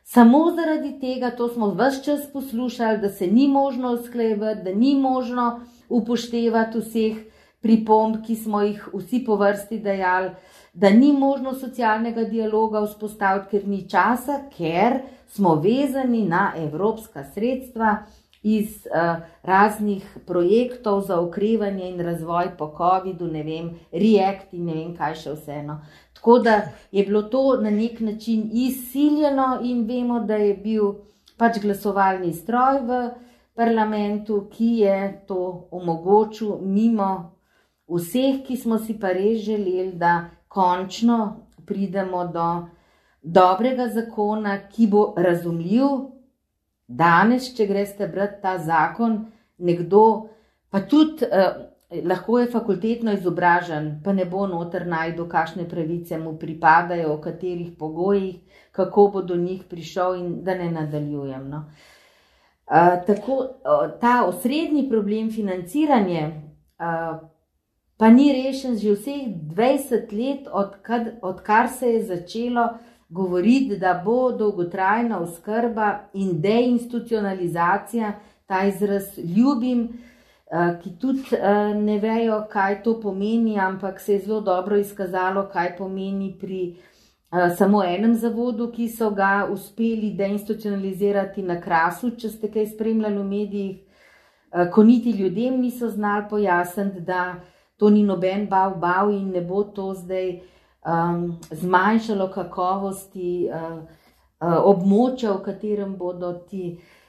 Speaker 3: Samo zaradi tega, to smo vse čas poslušali, da se ni možno usklejevati, da ni možno upoštevati vseh pripomb, ki smo jih vsi po vrsti dajali, da ni možno socialnega dialoga vzpostaviti, ker ni časa, ker smo vezani na evropska sredstva iz uh, raznih projektov za okrevanje in razvoj po COVID-u, ne vem, React in ne vem, kaj še vseeno. Tako da je bilo to na nek način izsiljeno, in vemo, da je bil pač glasovalni stroj v parlamentu, ki je to omogočil, mimo vseh, ki smo si pa res želeli, da končno pridemo do dobrega zakona, ki bo razumljiv. Danes, če greste brati ta zakon, nekdo, pa tudi. Uh, lahko je fakultetno izobražen, pa ne bo noter najdel, kakšne pravice mu pripadajo, v katerih pogojih, kako bo do njih prišel, in da ne nadaljujem. No. Uh, tako, ta osrednji problem financiranja uh, pa ni rešen že vseh 20 let, odkar, odkar se je začelo govoriti, da bo dolgotrajna oskrba in deinstitucionalizacija, ta izraz ljubim, uh, ki tudi eh, ne vejo, kaj to pomeni, ampak se je zelo dobro izkazalo, kaj pomeni pri eh, samo enem zavodu, ki so ga uspeli deinstitucionalizirati na krasu, če ste kaj spremljali v medijih, ko niti ljudem niso znali pojasniti, da to ni noben bav, bav in ne bo to zdaj um, zmanjšalo kakovosti uh, uh, območja, v katerem bodo ti uh, Eh,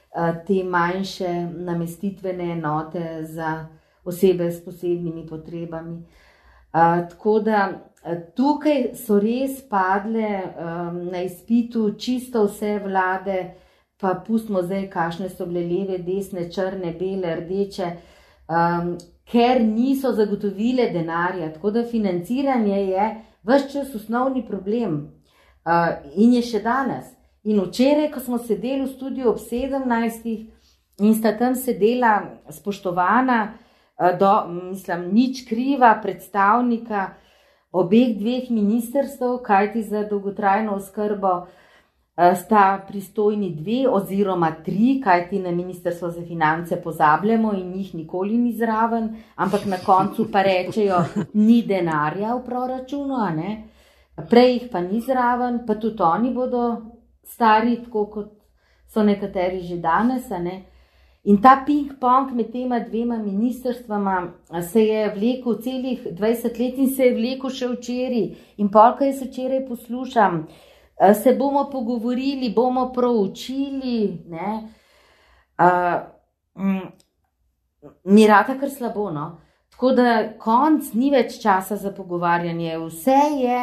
Speaker 3: te manjše namestitvene enote za osebe s posebnimi potrebami. Uh, tako da uh, tukaj so res padle na izpitu čisto vse vlade, pa pustimo zdaj, kakšne so bile leve, desne, črne, bele, rdeče, ker niso zagotovile denarja. Tako da financiranje je vse čas osnovni problem in je še danes. In včeraj, ko smo sedeli v studiu ob 17. in sta tam sedela spoštovana, eh, do, mislim, nič kriva predstavnika obeh dveh ministrstv, kajti za dolgotrajno oskrbo eh, sta pristojni dve oziroma tri, kajti na ministrstvo za finance pozabljamo in jih nikoli ni zraven, ampak na koncu pa rečejo, ni denarja v proračunu, prej jih pa ni zraven, pa tudi oni bodo stari, tako kot so nekateri že danes. Ne? In ta ping-pong med tema dvema ministrstvama se je vlekel celih 20 let in se je vlekel še včeraj. In polka jaz včeraj poslušam, se bomo pogovorili, bomo proučili. Uh, mi rata kar slabo. No? Tako da konc ni več časa za pogovarjanje, vse je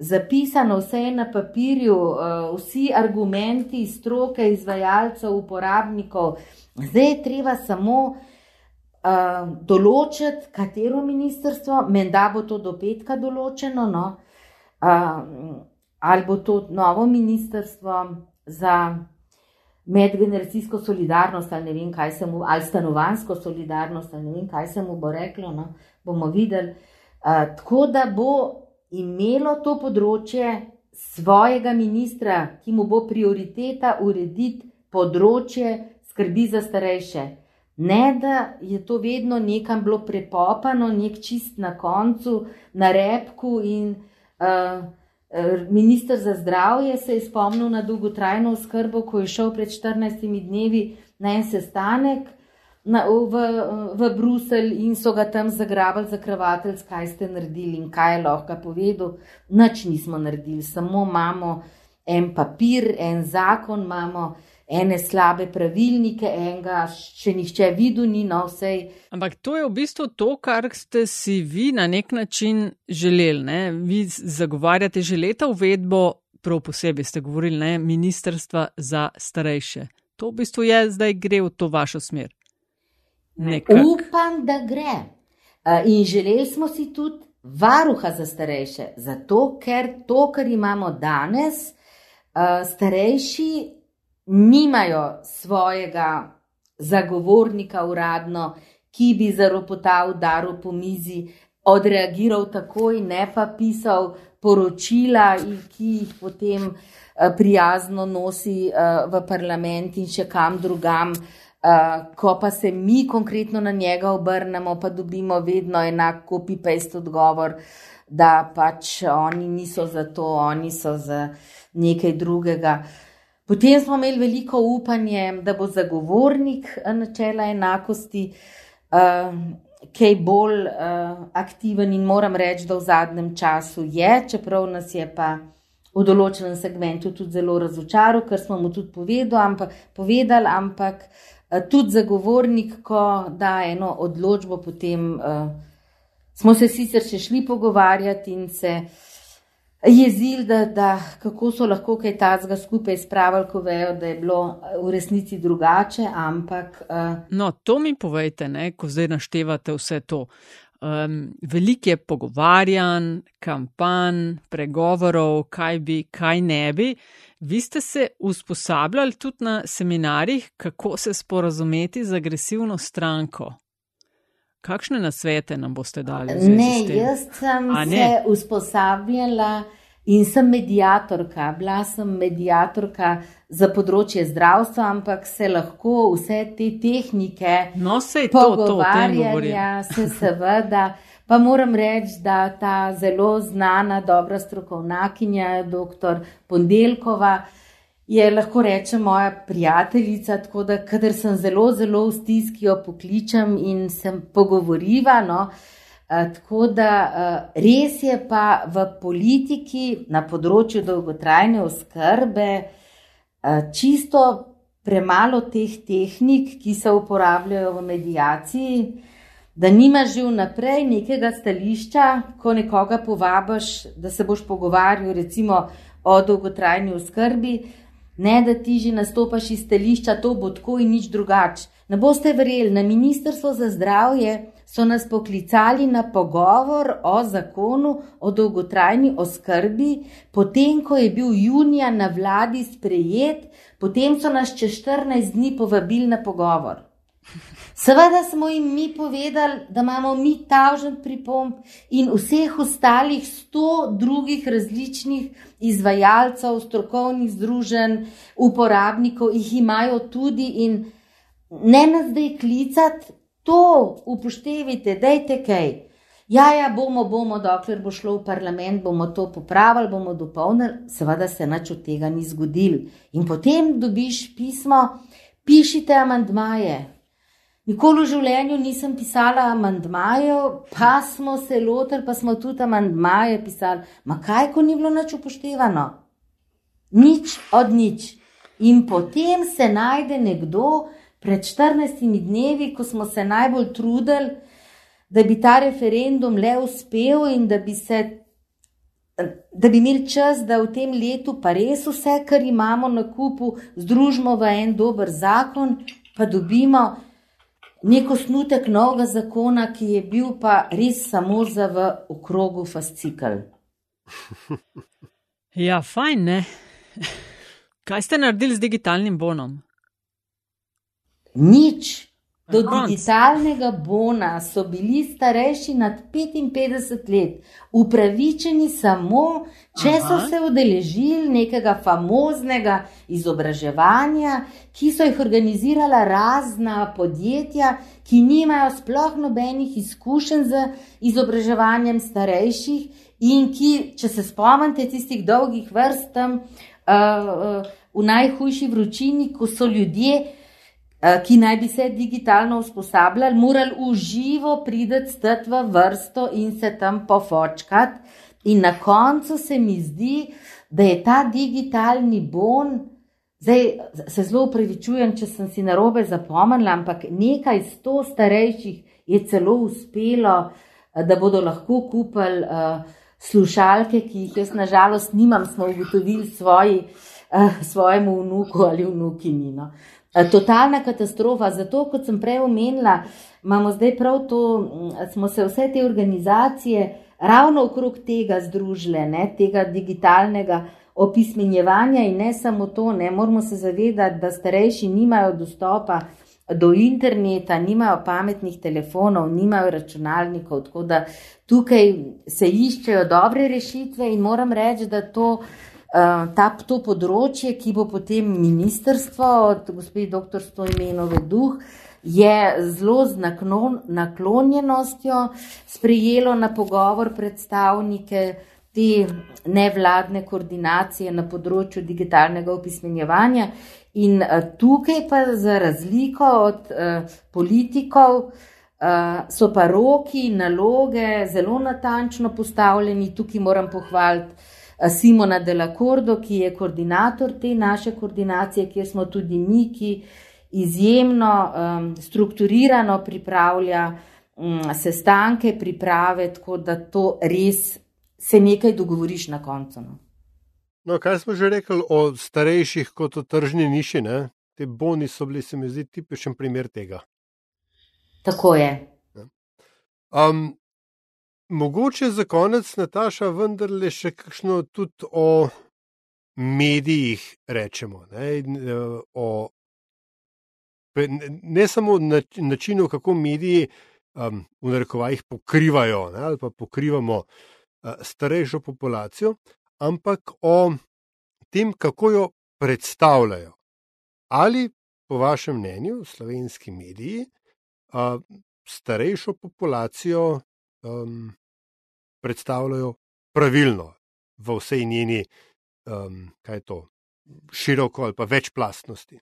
Speaker 3: zapisano, vse je na papirju, uh, vsi argumenti stroke, izvajalcev, uporabnikov. Zdaj je treba samo uh, določiti, katero ministrstvo, menda bo to do petka določeno, no? uh, ali bo to novo ministrstvo za medgeneracijsko solidarnost, ali ne vem, kaj se mu, ali stanovansko solidarnost, ali ne vem, kaj se mu bo reklo, no? bomo videli. Uh, tako da bo imelo to področje svojega ministra, ki mu bo prioriteta urediti področje skrbi za starejše. Ne, da je to vedno nekam bilo prepopano, nek čist na koncu, na repku in uh, minister za zdravje se je spomnil na dolgotrajno oskrbo, ko je šel pred 14 dnevi na en sestanek na, v, v Bruselj in so ga tam zagrabili za kravatelj, kaj ste naredili in kaj je lahko povedal. Nič nismo naredili, samo imamo en papir, en zakon, imamo ene slabe pravilnike, enega še nihče videl, ni na vsej.
Speaker 2: Ampak to je v bistvu to, kar ste si vi na nek način želeli. Ne? Vi zagovarjate že leta uvedbo, prav posebej ste govorili, ne? ministrstva za starejše. To v bistvu je zdaj gre v to vašo smer.
Speaker 3: Nekak. Upam, da gre. In želeli smo si tudi varuha za starejše, zato ker to, kar imamo danes, starejši nimajo svojega zagovornika uradno, ki bi zaropotal daru po mizi, odreagiral takoj, ne pa pisal poročila, ki jih potem prijazno nosi v parlament in še kam drugam. Uh, ko pa se mi konkretno na njega obrnemo, pa dobimo vedno enak copy-paste odgovor, da pač oni niso za to, oni so za nekaj drugega. Potem smo imeli veliko upanje, da bo zagovornik načela enakosti uh, kaj bolj uh, aktiven in moram reči, da v zadnjem času je, čeprav nas je pa v določenem segmentu tudi zelo razočaral, ker smo mu tudi povedali, ampak, povedali, ampak Eh, tudi zagovornik, ko da eno odločbo, potem uh, smo se sicer še šli pogovarjati in se jezili, da, da kako so lahko kaj tazga skupaj spravili, ko vejo, da je bilo eh, v resnici drugače, ampak. Uh,
Speaker 2: no, to mi povejte, ne, ko zdaj naštevate vse to. Um, veliko je pogovarjanj, kampanj, pregovorov, kaj bi, kaj ne bi. Vi ste se usposabljali tudi na seminarjih, kako se sporazumeti z agresivno stranko. Kakšne nasvete nam boste dali?
Speaker 3: Ne, jaz sem A, se usposabljala in sem medijatorka. Bila sem medijatorka za področje zdravstva, ampak se lahko vse te tehnike
Speaker 2: no, pogovarjanja,
Speaker 3: se seveda. Pa moram reči, da ta zelo znana, dobra strokovnjakinja, dr. Pondelkova, je lahko reče moja prijateljica, tako da, kadar sem zelo, zelo v stiski, jo pokličem in sem pogovoriva. No, tako da res je pa v politiki na področju dolgotrajne oskrbe čisto premalo teh tehnik, ki se uporabljajo v medijaciji da nimaš že vnaprej nekega stališča, ko nekoga povabiš, da se boš pogovarjal recimo o dolgotrajni oskrbi, ne da ti že nastopaš iz stališča, to bo tako in nič drugače. Ne boste verjeli, na Ministrstvo za zdravje so nas poklicali na pogovor o zakonu o dolgotrajni oskrbi, potem ko je bil junija na vladi sprejet, potem so nas čez 14 dni povabili na pogovor. Seveda smo jim mi povedali, da imamo mi tažen pripomp in vseh ostalih sto drugih različnih izvajalcev, strokovnih združenj, uporabnikov, jih imajo tudi in ne nas zdaj klicati, to upoštevite, dajte kaj. Ja, ja, bomo, bomo, dokler bo šlo v parlament, bomo to popravili, bomo dopolnili, seveda se nič od tega ni zgodil. In potem dobiš pismo, pišite amandmaje. Nikoli v življenju nisem pisala amandmajev, pa smo se lotili, pa smo tudi amandmaje pisali. Ma kaj, ko ni bilo nič upoštevano? Nič od nič. In potem se najde nekdo, pred 14 dnevi, ko smo se najbolj trudili, da bi ta referendum le uspel in da bi se. Da bi imeli čas, da v tem letu pa res vse, kar imamo na kupu, združimo v en dober zakon, pa dobimo neko snutek novega zakona, ki je bil pa res samo za v okrogu fascikl.
Speaker 2: Ja, fajn, ne? Kaj ste naredili z digitalnim bonom?
Speaker 3: Nič. Do digitalnega bona so bili starejši nad 55 let upravičeni samo, če so Aha. se udeležili nekega famoznega izobraževanja, ki so jih organizirala razna podjetja, ki nimajo sploh nobenih izkušenj z izobraževanjem starejših in ki, če se spomnite tistih dolgih vrst tam uh, uh, v najhujši vročini, ko so ljudje. Eh, ki naj bi se digitalno usposabljali, morali v živo priti stati v vrsto in se tam pofočkati. In na koncu se mi zdi, da je ta digitalni bon, zdaj se zelo upravičujem, če sem si narobe zapomnila, ampak nekaj sto starejših je celo uspelo, eh, da bodo lahko kupili uh, slušalke, ki jih jaz nažalost nimam, smo ugotovili svoji, uh, svojemu vnuku ali vnukinino. Eh, totalna katastrofa. Zato, kot sem prej omenila, imamo zdaj prav to, mm, smo se vse te organizacije ravno okrog tega združile, ne, tega digitalnega opismenjevanja in ne samo to, ne moramo se zavedati, da starejši nimajo dostopa do interneta, nimajo pametnih telefonov, nimajo računalnikov, tako da tukaj se iščejo dobre rešitve in moram reči, da to. Eh, ta, to področje, ki bo potem ministrstvo od gospe dr. Stojmenove duh, je zelo z naklonjenostjo sprejelo na pogovor predstavnike te nevladne koordinacije na področju digitalnega opismenjevanja. In uh, tukaj pa za razliko od uh, politikov uh, so pa roki, naloge zelo natančno postavljeni. Tukaj moram pohvaliti Simona Delacordo, ki je koordinator te naše koordinacije, kjer smo tudi mi, ki izjemno um, strukturirano pripravlja um, sestanke, priprave, tako da to res se nekaj dogovoriš na koncu. No.
Speaker 1: No, kaj smo že rekli o starejših kot o tržni niši? Ne? Te boni so bili, se mi zdi, tipičen primer tega.
Speaker 3: Tako je.
Speaker 1: Um, Mogoče za konec, Nataša, vendarle še kakšno tudi o medijih rečemo. Ne, e, o, ne samo načinu, kako mediji um, v narekovajih pokrivajo ne, ali pa pokrivamo uh, starejšo populacijo, ampak o tem, kako jo predstavljajo. Ali, po vašem mnenju, slovenski mediji uh, starejšo populacijo um, predstavljajo pravilno v vsej njeni, um, kaj je to, široko ali pa večplastnosti.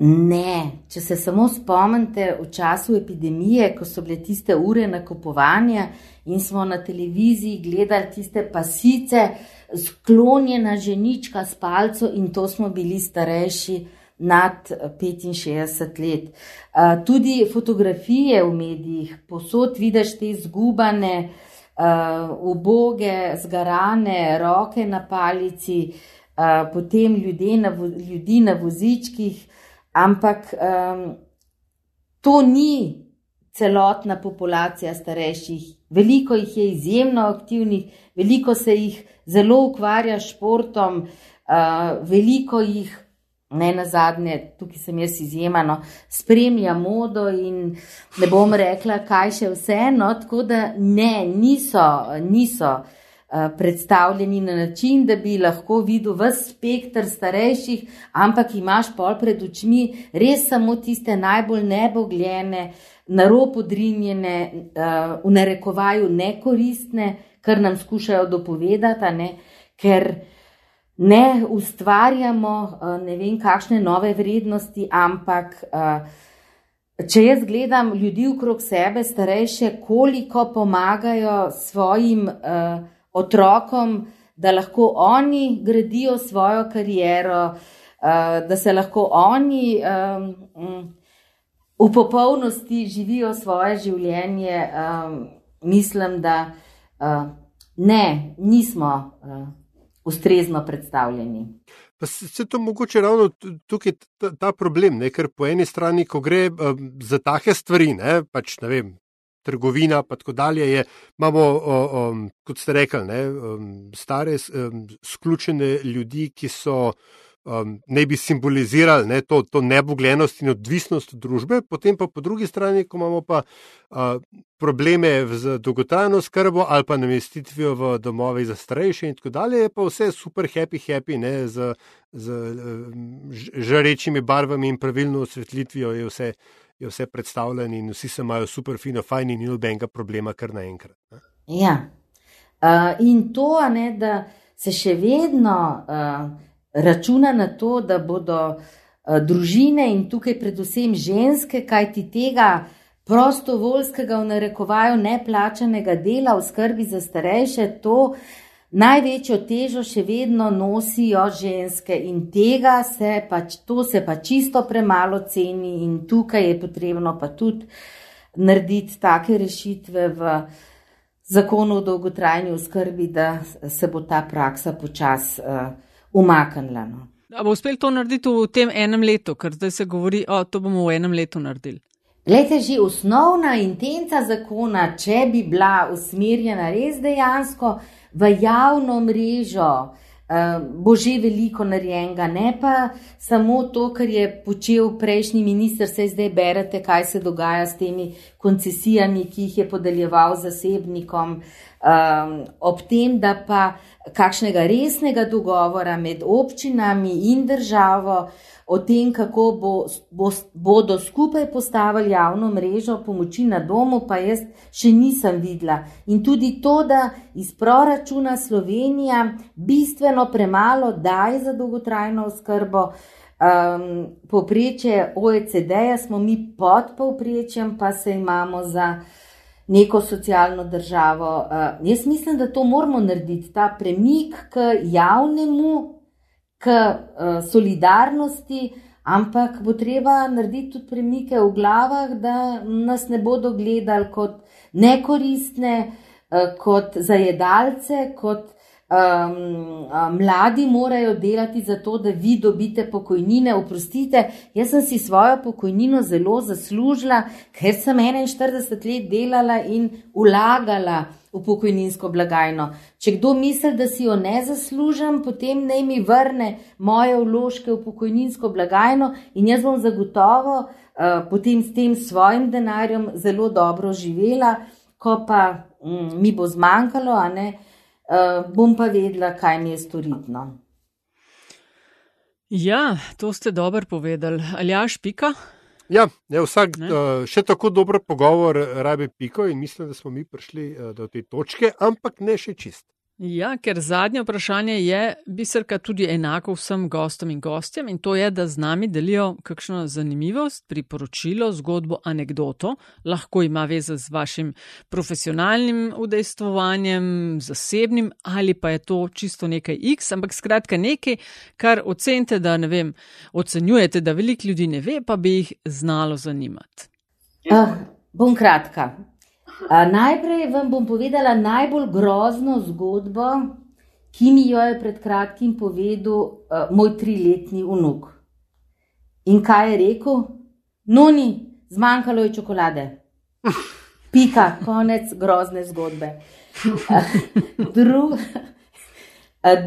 Speaker 3: Ne, če se samo spomnite v času epidemije, ko so bile tiste ure nakupovanja in smo na televiziji gledali tiste pasice, sklonjena ženička s palco in to smo bili starejši nad 65 let. Tudi fotografije v medijih, posod vidiš te zgubane, uboge, zgarane roke na palici, potem na, ljudi na vozičkih, ampak to ni celotna populacija starejših. Veliko jih je izjemno aktivnih, veliko se jih zelo ukvarja s športom, veliko jih ne na zadnje, tukaj sem jaz izjemno, spremlja modo in ne bom rekla, kaj še vseeno, tako da ne, niso, niso uh, predstavljeni na način, da bi lahko videl vse spektr starejših, ampak imaš pol pred očmi res samo tiste najbolj nebogljene, na robu drinjene, uh, v narekovaju nekoristne, kar nam skušajo dopovedati, ne, ker ne ustvarjamo eh, ne vem, kakšne nove vrednosti, ampak eh, če jaz gledam ljudi okrog sebe, starejše, koliko pomagajo svojim eh, otrokom, da lahko oni gradijo svojo kariero. da se lahko oni v popolnosti živijo svoje življenje, mislim, da ne, nismo ustrezno predstavljeni.
Speaker 1: Pa se to mogoče ravno tukaj ta, ta problem, ne? ker po eni strani, ko gre um, za take stvari, ne, pač, ne vem, trgovina, pa tako dalje, je, imamo, um, kot ste rekli, ne, um, stare, um, sključene ljudi, ki so um, ne bi simbolizirali ne, to, to nebogljenost in odvisnost od družbe, potem pa po drugi strani, ko imamo pa uh, probleme z dolgotrajno skrbo ali pa namestitvijo v domove za starejše in tako dalje, je pa vse super happy, happy, ne, z, z žarečimi barvami in pravilno osvetlitvijo je vse. Je vse predstavljeno, in vsi se imajo super, fino, fajn, in ni nobenega problema, kar naenkrat.
Speaker 3: Ja, uh, in to, ne, da se še vedno uh, računa na to, da bodo uh, družine in tukaj predvsem ženske, kaj ti tega prostovoljskega v narekovaju neplačanega dela v skrbi za starejše, to največjo težo še vedno nosijo ženske in tega se pač, to se pa čisto premalo ceni in tukaj je potrebno pa tudi narediti take rešitve v zakonu o dolgotrajni oskrbi, da se bo ta praksa počas uh, umaknila. No.
Speaker 2: A bo uspel to narediti v tem enem letu, ker zdaj se govori, da to bomo v enem letu naredili.
Speaker 3: Glede, že osnovna intenca zakona, če bi bila usmerjena res dejansko v javno mrežo, uh, bo že veliko narejenega, ne pa samo to, kar je počel prejšnji minister, se zdaj berete, kaj se dogaja s temi koncesijami, ki jih je podeljeval zasebnikom, um, ob tem, da pa kakšnega resnega dogovora med občinami in državo o tem, kako bo, bo, bodo skupaj postavili javno mrežo pomoči na domu, pa jaz še nisem videla. In tudi to, da iz proračuna Slovenija bistveno premalo daje za dolgotrajno oskrbo. Um, Poprečje OECD-ja smo mi pod povprečjem, pa se imamo za neko socialno državo. Uh, jaz mislim, da to moramo narediti, ta premik k javnemu k uh, solidarnosti, ampak bo treba narediti tudi premike v glavah, da nas ne bodo gledali kot nekoristne, uh, kot zajedalce, kot um, mladi morajo delati za to, da vi dobite pokojnine. Oprostite, jaz sem si svojo pokojnino zelo zaslužila, ker sem 41 let delala in ulagala v pokojninsko blagajno. Če kdo misli, da si jo ne zaslužim, potem naj mi vrne moje vložke v pokojninsko blagajno in jaz bom zagotovo uh, potem s tem svojim denarjem zelo dobro živela, ko pa um, mi bo zmanjkalo, uh, bom pa vedela, kaj mi je storitno.
Speaker 2: Ja, to ste dobro povedali. Ali jaš pika?
Speaker 1: Ja, je vsak ne? uh, še tako dober pogovor, rabi piko in mislim, da smo mi prišli uh, do te točke, ampak ne še čist.
Speaker 2: Ja, ker zadnje vprašanje je, biserka tudi enako vsem gostom in gostjem in to je, da z nami delijo kakšno zanimivost, priporočilo, zgodbo, anegdoto, lahko ima veze z vašim profesionalnim udejstvovanjem, zasebnim ali pa je to čisto nekaj X, ampak skratka nekaj, kar ocenite, da ne vem, ocenjujete, da veliko ljudi ne ve, pa bi jih znalo zanimati.
Speaker 3: Uh, bom kratka. Najprej vam bom povedala najbolj grozno zgodbo, ki mi jo je pred kratkim povedal uh, moj triletni unuk. In kaj je rekel? No, ni, zmanjkalo je čokolade. Pika, konec grozne zgodbe. Dru,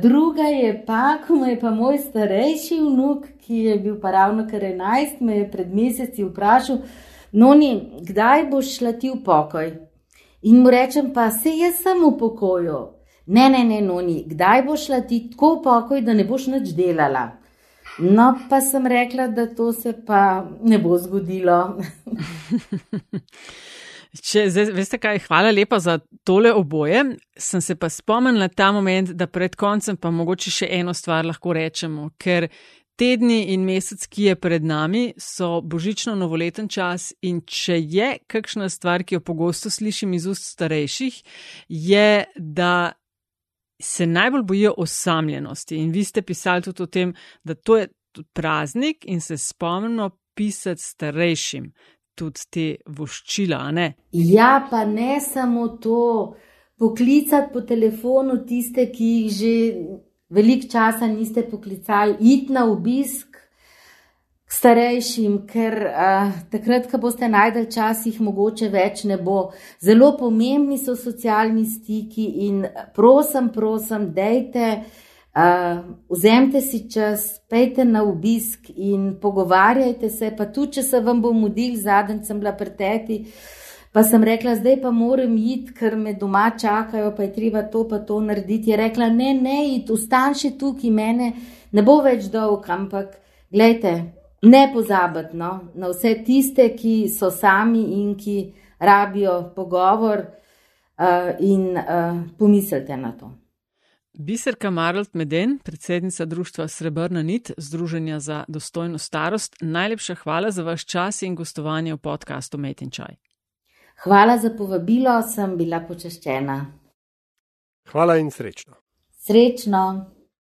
Speaker 3: druga je pa, ko me je pa moj starejši unuk, ki je bil pa ravno kar 11, me je pred meseci vprašal. Noni, kdaj boš šla ti v pokoj? In mu rečem, pa se jaz sem v pokoju. Ne, ne, ne, noni, kdaj boš šla ti tako v pokoj, da ne boš nič delala? No, pa sem rekla, da to se pa ne bo zgodilo.
Speaker 2: Če, zdaj, veste kaj, hvala lepa za tole oboje. Sem se pa spomnila ta moment, da pred koncem pa mogoče še eno stvar lahko rečemo, ker Tedni in mesec, ki je pred nami, so božično-novoleten čas, in če je kakšna stvar, ki jo pogosto slišim iz ust starejših, je, da se najbolj bojijo osamljenosti. In vi ste pisali tudi o tem, da to je praznik in se spomnimo pisati starejšim tudi te voščila.
Speaker 3: Ja, pa ne samo to. Poklicati po telefonu tiste, ki jih že veliko časa niste poklicali, iti na obisk k starejšim, ker uh, takrat, ko boste najdel čas, jih mogoče več ne bo. Zelo pomembni so socialni stiki in prosim, prosim, dejte. Uh, vzemite si čas, pejte na obisk in pogovarjajte se. Pa tudi, če se vam bo mudil, zadnjič sem bila preteti, pa sem rekla, zdaj pa moram iti, ker me doma čakajo, pa je treba to pa to narediti. Je rekla, ne, ne, iti, ustan še tukaj, mene ne bo več dolg, ampak gledajte, ne pozabite no, na vse tiste, ki so sami in ki rabijo pogovor uh, in uh, pomislite na to.
Speaker 2: Biserka Marlt Meden, predsednica Društva Srebrna nit, Združenja za dostojno starost, najlepša hvala za vaš čas in gostovanje v podkastu Met in Čaj.
Speaker 3: Hvala za povabilo, sem bila počaščena.
Speaker 1: Hvala in srečno.
Speaker 3: Srečno.